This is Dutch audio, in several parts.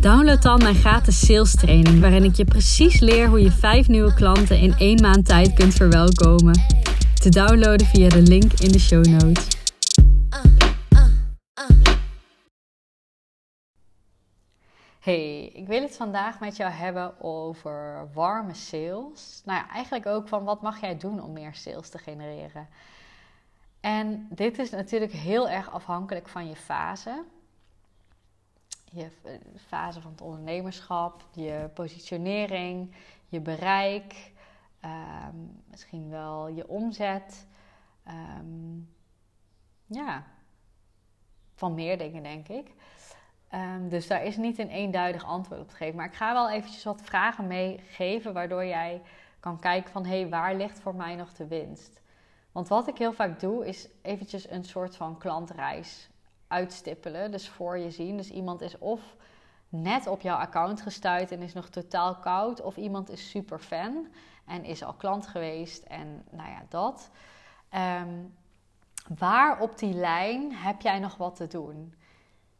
download dan mijn gratis sales training, waarin ik je precies leer hoe je vijf nieuwe klanten in één maand tijd kunt verwelkomen. Te downloaden via de link in de show notes. Hey, ik wil het vandaag met jou hebben over warme sales. Nou ja, eigenlijk ook van wat mag jij doen om meer sales te genereren. En dit is natuurlijk heel erg afhankelijk van je fase. Je fase van het ondernemerschap, je positionering, je bereik, ehm, misschien wel je omzet. Ehm, ja, van meer dingen denk ik. Um, dus daar is niet een eenduidig antwoord op te geven. Maar ik ga wel eventjes wat vragen meegeven, waardoor jij kan kijken van... hé, hey, waar ligt voor mij nog de winst? Want wat ik heel vaak doe, is eventjes een soort van klantreis uitstippelen. Dus voor je zien. Dus iemand is of net op jouw account gestuurd en is nog totaal koud. Of iemand is super fan en is al klant geweest en nou ja, dat. Um, waar op die lijn heb jij nog wat te doen?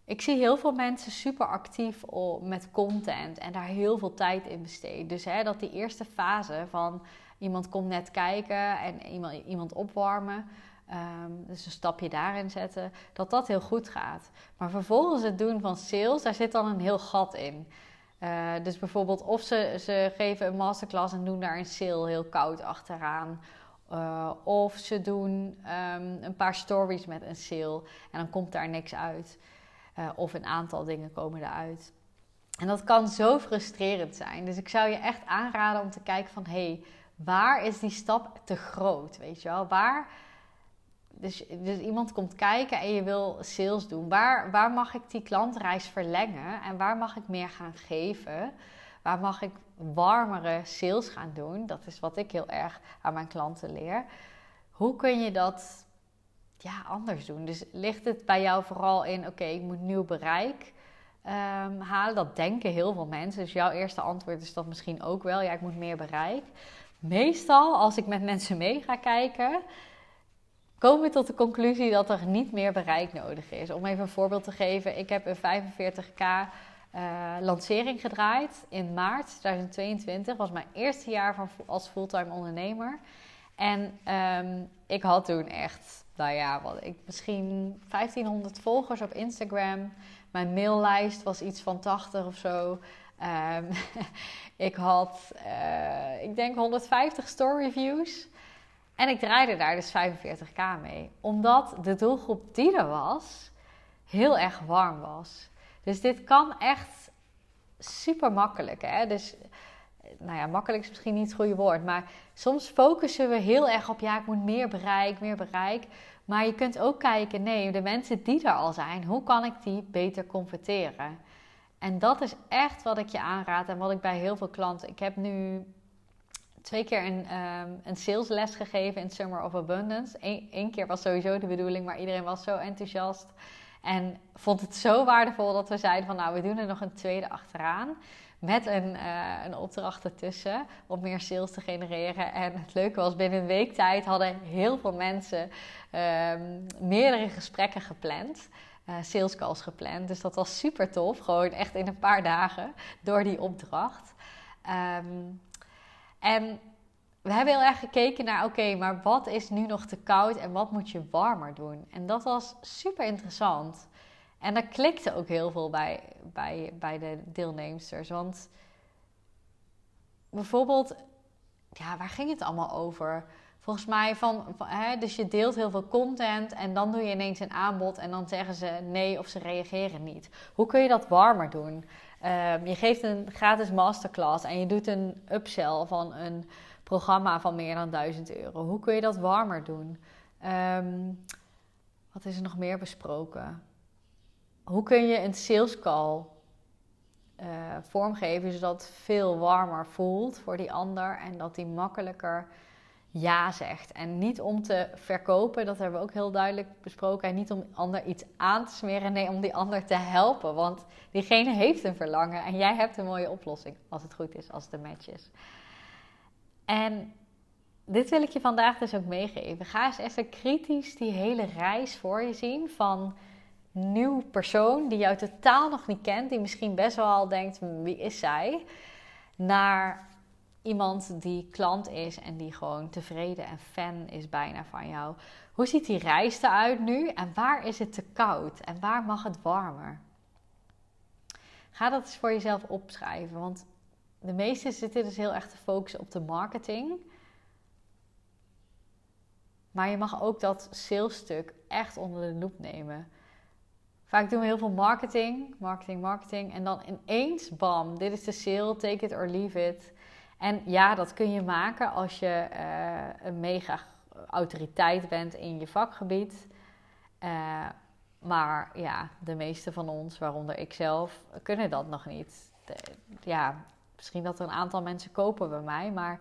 Ik zie heel veel mensen super actief met content en daar heel veel tijd in besteden. Dus hè, dat die eerste fase van iemand komt net kijken en iemand, iemand opwarmen. Um, dus een stapje daarin zetten, dat dat heel goed gaat. Maar vervolgens het doen van sales, daar zit dan een heel gat in. Uh, dus bijvoorbeeld of ze, ze geven een masterclass en doen daar een sale heel koud achteraan. Uh, of ze doen um, een paar stories met een sale en dan komt daar niks uit. Uh, of een aantal dingen komen eruit. En dat kan zo frustrerend zijn. Dus ik zou je echt aanraden om te kijken van... hé, hey, waar is die stap te groot, weet je wel? Waar... Dus, dus iemand komt kijken en je wil sales doen. Waar, waar mag ik die klantreis verlengen? En waar mag ik meer gaan geven? Waar mag ik warmere sales gaan doen? Dat is wat ik heel erg aan mijn klanten leer. Hoe kun je dat ja, anders doen? Dus ligt het bij jou vooral in: oké, ik moet nieuw bereik um, halen? Dat denken heel veel mensen. Dus jouw eerste antwoord is dat misschien ook wel: ja, ik moet meer bereik. Meestal, als ik met mensen mee ga kijken, komen we tot de conclusie dat er niet meer bereik nodig is. Om even een voorbeeld te geven, ik heb een 45k uh, eh, lancering gedraaid in maart 2022. was mijn eerste jaar van, als fulltime ondernemer. En um, ik had toen echt, nou ja, wat ik, misschien 1500 volgers op Instagram. Mijn maillijst was iets van 80 of zo. Um, ik had, uh, ik denk 150 store reviews. En ik draaide daar dus 45k mee. Omdat de doelgroep die er was, heel erg warm was. Dus dit kan echt super makkelijk. Hè? Dus, nou ja, makkelijk is misschien niet het goede woord. Maar soms focussen we heel erg op, ja, ik moet meer bereik, meer bereik. Maar je kunt ook kijken, nee, de mensen die er al zijn, hoe kan ik die beter converteren? En dat is echt wat ik je aanraad en wat ik bij heel veel klanten. Ik heb nu twee keer een, um, een salesles gegeven in Summer of Abundance. Eén keer was sowieso de bedoeling, maar iedereen was zo enthousiast. En vond het zo waardevol dat we zeiden van nou, we doen er nog een tweede achteraan. Met een, uh, een opdracht ertussen om meer sales te genereren. En het leuke was, binnen een week tijd hadden heel veel mensen um, meerdere gesprekken gepland. Uh, sales calls gepland. Dus dat was super tof. Gewoon echt in een paar dagen door die opdracht. Um, en we hebben heel erg gekeken naar, oké, maar wat is nu nog te koud en wat moet je warmer doen? En dat was super interessant. En daar klikte ook heel veel bij, bij, bij de deelnemsters. Want bijvoorbeeld, ja, waar ging het allemaal over? Volgens mij van, van hè, dus je deelt heel veel content en dan doe je ineens een aanbod en dan zeggen ze nee of ze reageren niet. Hoe kun je dat warmer doen? Um, je geeft een gratis masterclass en je doet een upsell van een programma van meer dan 1000 euro. Hoe kun je dat warmer doen? Um, wat is er nog meer besproken? Hoe kun je een sales call uh, vormgeven zodat het veel warmer voelt voor die ander en dat die makkelijker ja zegt. En niet om te verkopen, dat hebben we ook heel duidelijk besproken. En niet om ander iets aan te smeren, nee, om die ander te helpen. Want diegene heeft een verlangen en jij hebt een mooie oplossing, als het goed is, als het een match is. En dit wil ik je vandaag dus ook meegeven. Ga eens even kritisch die hele reis voor je zien van nieuw persoon die jou totaal nog niet kent, die misschien best wel al denkt: wie is zij? Naar iemand die klant is en die gewoon tevreden en fan is bijna van jou. Hoe ziet die reis eruit nu en waar is het te koud en waar mag het warmer? Ga dat eens voor jezelf opschrijven, want de meesten zitten dus heel erg te focussen op de marketing. Maar je mag ook dat salesstuk echt onder de loep nemen. Vaak doen we heel veel marketing, marketing, marketing. En dan ineens, bam, dit is de sale, take it or leave it. En ja, dat kun je maken als je eh, een mega autoriteit bent in je vakgebied. Uh, maar ja, de meeste van ons, waaronder ik zelf, kunnen dat nog niet. ja, misschien dat er een aantal mensen kopen bij mij, maar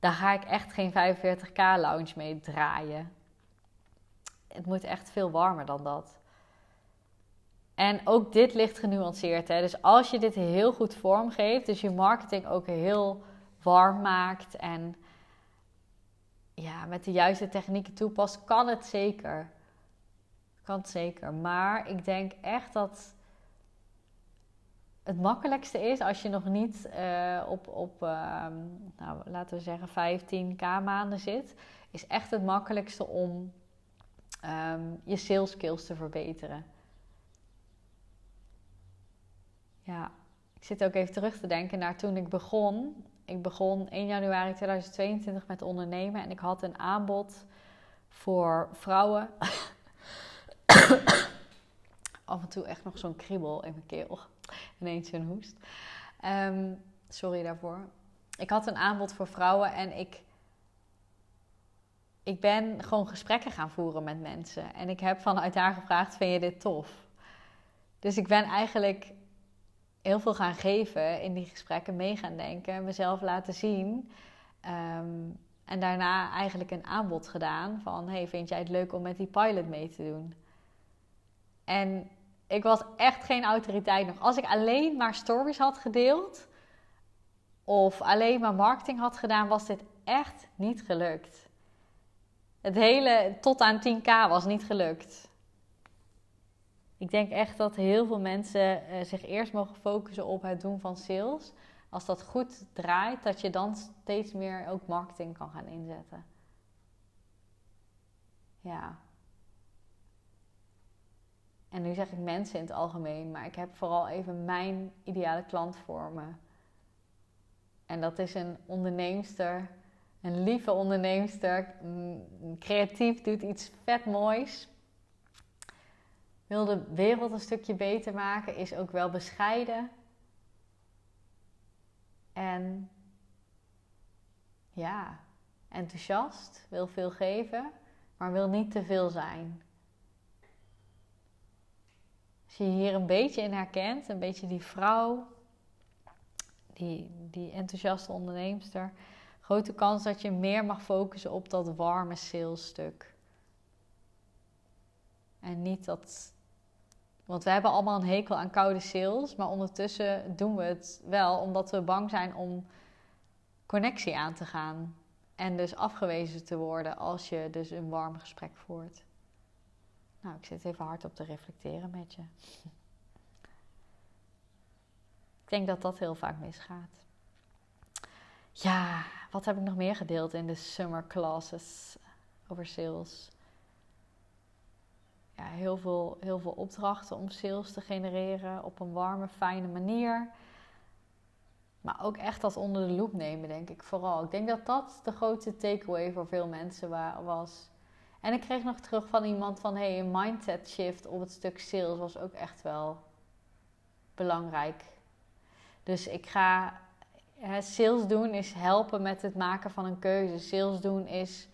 daar ga ik echt geen 45k lounge mee draaien. Het moet echt veel warmer dan dat. En ook dit ligt genuanceerd. Hè? Dus als je dit heel goed vormgeeft, dus je marketing ook heel warm maakt en ja, met de juiste technieken toepast, kan het zeker. Kan het zeker. Maar ik denk echt dat het makkelijkste is als je nog niet uh, op, op uh, nou, laten we zeggen, 15k maanden zit, is echt het makkelijkste om um, je sales skills te verbeteren. Ja, ik zit ook even terug te denken naar toen ik begon. Ik begon 1 januari 2022 met ondernemen en ik had een aanbod voor vrouwen. Af en toe echt nog zo'n kriebel in mijn keel. Ineens een hoest. Um, sorry daarvoor. Ik had een aanbod voor vrouwen en ik, ik ben gewoon gesprekken gaan voeren met mensen. En ik heb vanuit daar gevraagd: vind je dit tof? Dus ik ben eigenlijk heel veel gaan geven in die gesprekken, mee gaan denken, mezelf laten zien. Ehm, en daarna eigenlijk een aanbod gedaan van: hey, vind jij het leuk om met die pilot mee te doen? En ik was echt geen autoriteit nog. Als ik alleen maar stories had gedeeld of alleen maar marketing had gedaan, was dit echt niet gelukt. Het hele tot aan 10k was niet gelukt. Ik denk echt dat heel veel mensen uh, zich eerst mogen focussen op het doen van sales. Als dat goed draait, dat je dan steeds meer ook marketing kan gaan inzetten. Ja. En nu zeg ik mensen in het algemeen, maar ik heb vooral even mijn ideale klant voor me. En dat is een onderneemster, een lieve onderneemster, creatief, doet iets vet moois wil de wereld een stukje beter maken, is ook wel bescheiden. En ja, enthousiast, wil veel geven, maar wil niet te veel zijn. Als je hier een beetje in herkent, een beetje die vrouw, die, die enthousiaste onderneemster, grote kans dat je meer mag focussen op dat warme salesstuk. En niet dat want we hebben allemaal een hekel aan koude sales, maar ondertussen doen we het wel omdat we bang zijn om connectie aan te gaan. En dus afgewezen te worden als je dus een warm gesprek voert. Nou, ik zit even hard op te reflecteren met je. Ik denk dat dat heel vaak misgaat. Ja, wat heb ik nog meer gedeeld in de summer classes over sales? Heel, veel, heel veel opdrachten om sales te genereren op een warme, fijne manier. Maar ook echt dat onder de loep nemen, denk ik vooral. Ik denk dat dat de grootste takeaway voor veel mensen was. En ik kreeg nog terug van iemand van... hey, een mindset shift op het stuk sales was ook echt wel belangrijk. Dus ik ga... Sales doen is helpen met het maken van een keuze. Sales doen is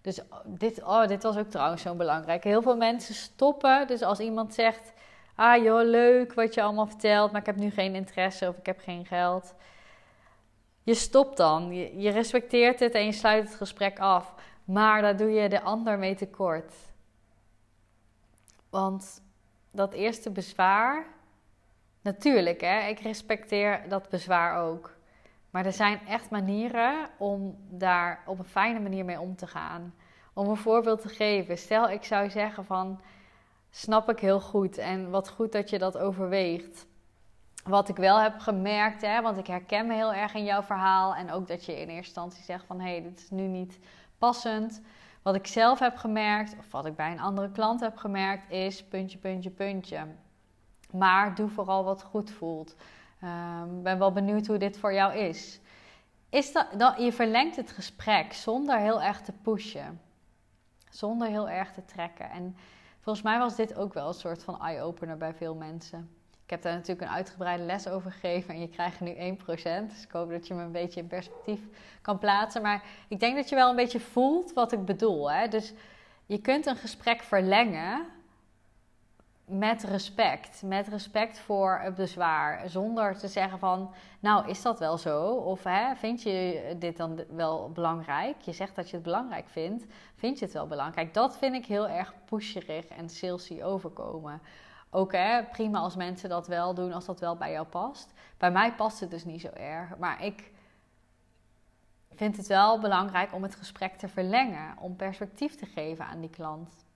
dus dit, oh, dit was ook trouwens zo belangrijk. Heel veel mensen stoppen. Dus als iemand zegt: Ah joh, leuk wat je allemaal vertelt, maar ik heb nu geen interesse of ik heb geen geld. Je stopt dan. Je, je respecteert het en je sluit het gesprek af. Maar daar doe je de ander mee tekort. Want dat eerste bezwaar, natuurlijk hè, ik respecteer dat bezwaar ook. Maar er zijn echt manieren om daar op een fijne manier mee om te gaan. Om een voorbeeld te geven. Stel, ik zou zeggen van, snap ik heel goed en wat goed dat je dat overweegt. Wat ik wel heb gemerkt, hè, want ik herken me heel erg in jouw verhaal. En ook dat je in eerste instantie zegt van, hé, hey, dit is nu niet passend. Wat ik zelf heb gemerkt, of wat ik bij een andere klant heb gemerkt, is puntje, puntje, puntje. Maar doe vooral wat goed voelt. Ik um, ben wel benieuwd hoe dit voor jou is. is dat, dat, je verlengt het gesprek zonder heel erg te pushen. Zonder heel erg te trekken. En volgens mij was dit ook wel een soort van eye-opener bij veel mensen. Ik heb daar natuurlijk een uitgebreide les over gegeven en je krijgt nu 1%. Dus ik hoop dat je me een beetje in perspectief kan plaatsen. Maar ik denk dat je wel een beetje voelt wat ik bedoel. Hè? Dus je kunt een gesprek verlengen met respect. Met respect voor het bezwaar. Zonder te zeggen van, nou is dat wel zo? Of hè, vind je dit dan wel belangrijk? Je zegt dat je het belangrijk vindt. Vind je het wel belangrijk? Dat vind ik heel erg pusherig en salesy overkomen. Ook hè, prima als mensen dat wel doen, als dat wel bij jou past. Bij mij past het dus niet zo erg. Maar ik vind het wel belangrijk om het gesprek te verlengen. Om perspectief te geven aan die klant.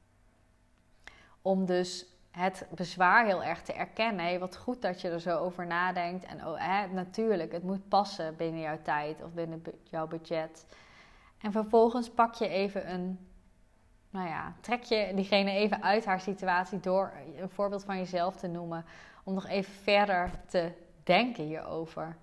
Om dus het bezwaar heel erg te erkennen. Hey, wat goed dat je er zo over nadenkt. En oh, natuurlijk, het moet passen binnen jouw tijd of binnen jouw budget. En vervolgens pak je even een nou ja, trek je diegene even uit haar situatie door een voorbeeld van jezelf te noemen. Om nog even verder te denken hierover.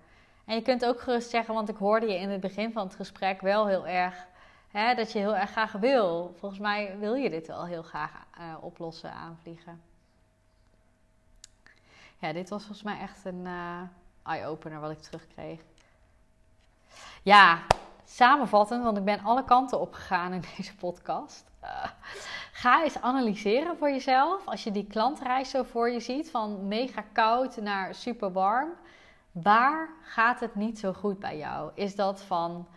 En je kunt ook gerust zeggen, want ik hoorde je in het begin van het gesprek wel heel erg hè, dat je heel erg graag wil. Volgens mij wil je dit wel heel graag uh, oplossen, aanvliegen. Ja, dit was volgens mij echt een uh, eye-opener wat ik terugkreeg. Ja, samenvattend, want ik ben alle kanten opgegaan in deze podcast. Uh, ga eens analyseren voor jezelf. Als je die klantreis zo voor je ziet, van mega koud naar super warm. Waar gaat het niet zo goed bij jou? Is dat van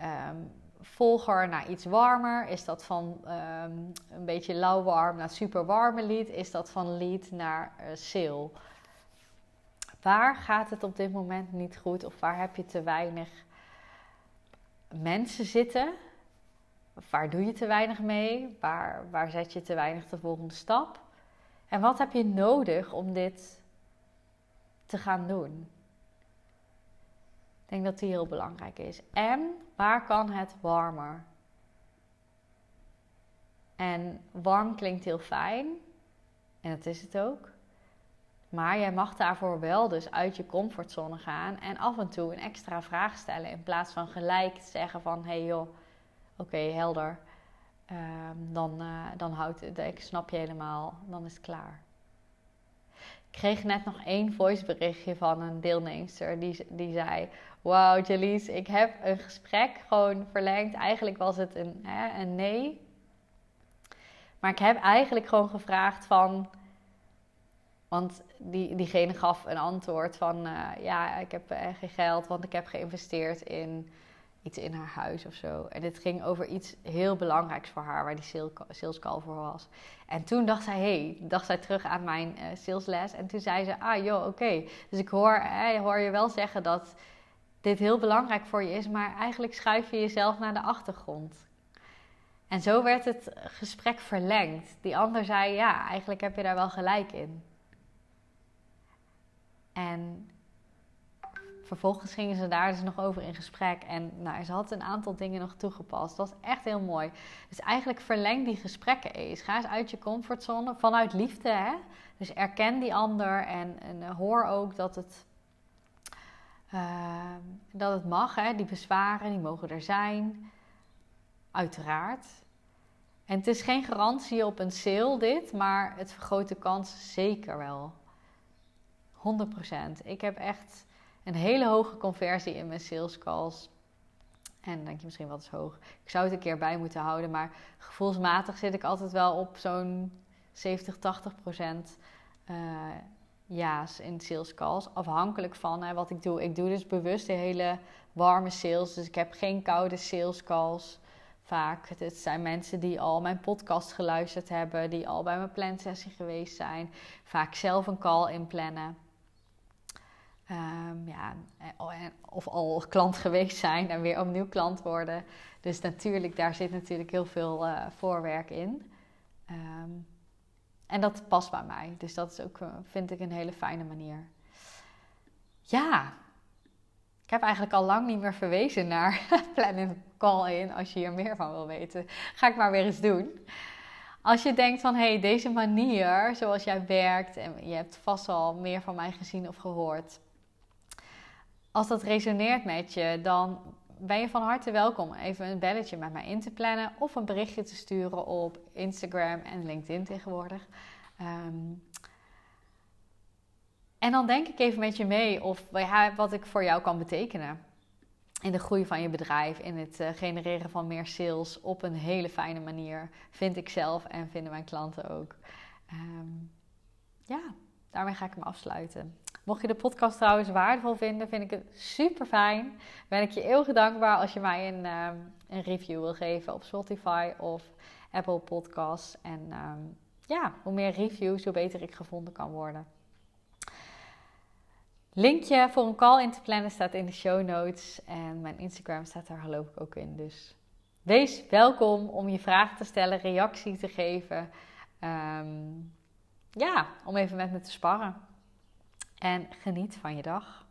um, volger naar iets warmer? Is dat van um, een beetje lauw warm naar super warme lead? Is dat van lead naar uh, sale? Waar gaat het op dit moment niet goed? Of waar heb je te weinig mensen zitten? Waar doe je te weinig mee? Waar, waar zet je te weinig de volgende stap? En wat heb je nodig om dit te gaan doen? Ik denk dat die heel belangrijk is. En waar kan het warmer? En warm klinkt heel fijn. En dat is het ook. Maar jij mag daarvoor wel dus uit je comfortzone gaan en af en toe een extra vraag stellen. In plaats van gelijk te zeggen van, hé hey joh, oké, helder. Um, dan, uh, dan houdt het, ik snap je helemaal, dan is het klaar. Ik kreeg net nog één voiceberichtje van een deelnemster die, die zei: Wauw, Jalice, ik heb een gesprek gewoon verlengd. Eigenlijk was het een, hè, een nee. Maar ik heb eigenlijk gewoon gevraagd van. Want die, diegene gaf een antwoord van: uh, Ja, ik heb uh, geen geld, want ik heb geïnvesteerd in iets in haar huis of zo. En dit ging over iets heel belangrijks voor haar, waar die sales call voor was. En toen dacht zij, hey, dacht zij terug aan mijn uh, salesles. En toen zei ze, ah joh, oké. Dus ik hoor, eh, hoor je wel zeggen dat dit heel belangrijk voor je is, maar eigenlijk schuif je jezelf naar de achtergrond. En zo werd het gesprek verlengd. Die ander zei, ja, eigenlijk heb je daar wel gelijk in. En vervolgens gingen ze daar dus nog over in gesprek. En nou, ze had een aantal dingen nog toegepast. Dat was echt heel mooi. Dus eigenlijk verleng die gesprekken eens. Ga eens uit je comfortzone vanuit liefde. Hè? Dus erken die ander en, en eh, hoor ook dat het, uh, dat het mag. Hè? Die bezwaren, die mogen er zijn. Uiteraard. En het is geen garantie op een sale dit, maar het vergroot de kans zeker wel. 100%. Ik heb echt een hele hoge conversie in mijn sales calls. En dan denk je misschien wat is hoog. Ik zou het een keer bij moeten houden, maar gevoelsmatig zit ik altijd wel op zo'n 70, 80 procent ja's in sales calls. Afhankelijk van hè, wat ik doe. Ik doe dus bewust de hele warme sales. Dus ik heb geen koude sales calls vaak. Het zijn mensen die al mijn podcast geluisterd hebben, die al bij mijn plansessie geweest zijn. Vaak zelf een call inplannen. Um, ja, of al klant geweest zijn en weer opnieuw klant worden. Dus natuurlijk, daar zit natuurlijk heel veel uh, voorwerk in. Um, en dat past bij mij. Dus dat is ook, eh, vind ik, een hele fijne manier. Ja, ik heb eigenlijk al lang niet meer verwezen naar plannen call in. Als je hier meer van wil weten, ga ik maar weer eens doen. Als je denkt van, hé, hey, deze manier zoals jij werkt... en je hebt vast al meer van mij gezien of gehoord... als dat resoneert met je, dan ben je van harte welkom even een belletje met mij in te plannen... of een berichtje te sturen op Instagram en LinkedIn tegenwoordig... Um, en dan denk ik even met je mee of wat ik voor jou kan betekenen. In de groei van je bedrijf, in het uh, genereren van meer sales op een hele fijne manier. Vind ik zelf en vinden mijn klanten ook. Um, ja, daarmee ga ik hem afsluiten. Mocht je de podcast trouwens waardevol vinden, vind ik het super fijn. Ben ik je eeuwig dankbaar als je mij een, um, een review wil geven op Spotify of Apple Podcasts. En um, ja, hoe meer reviews, hoe beter ik gevonden kan worden. Linkje voor een call in te plannen staat in de show notes. En mijn Instagram staat daar geloof ik ook in. Dus wees welkom om je vragen te stellen, reactie te geven. Um, ja, om even met me te sparren. En geniet van je dag.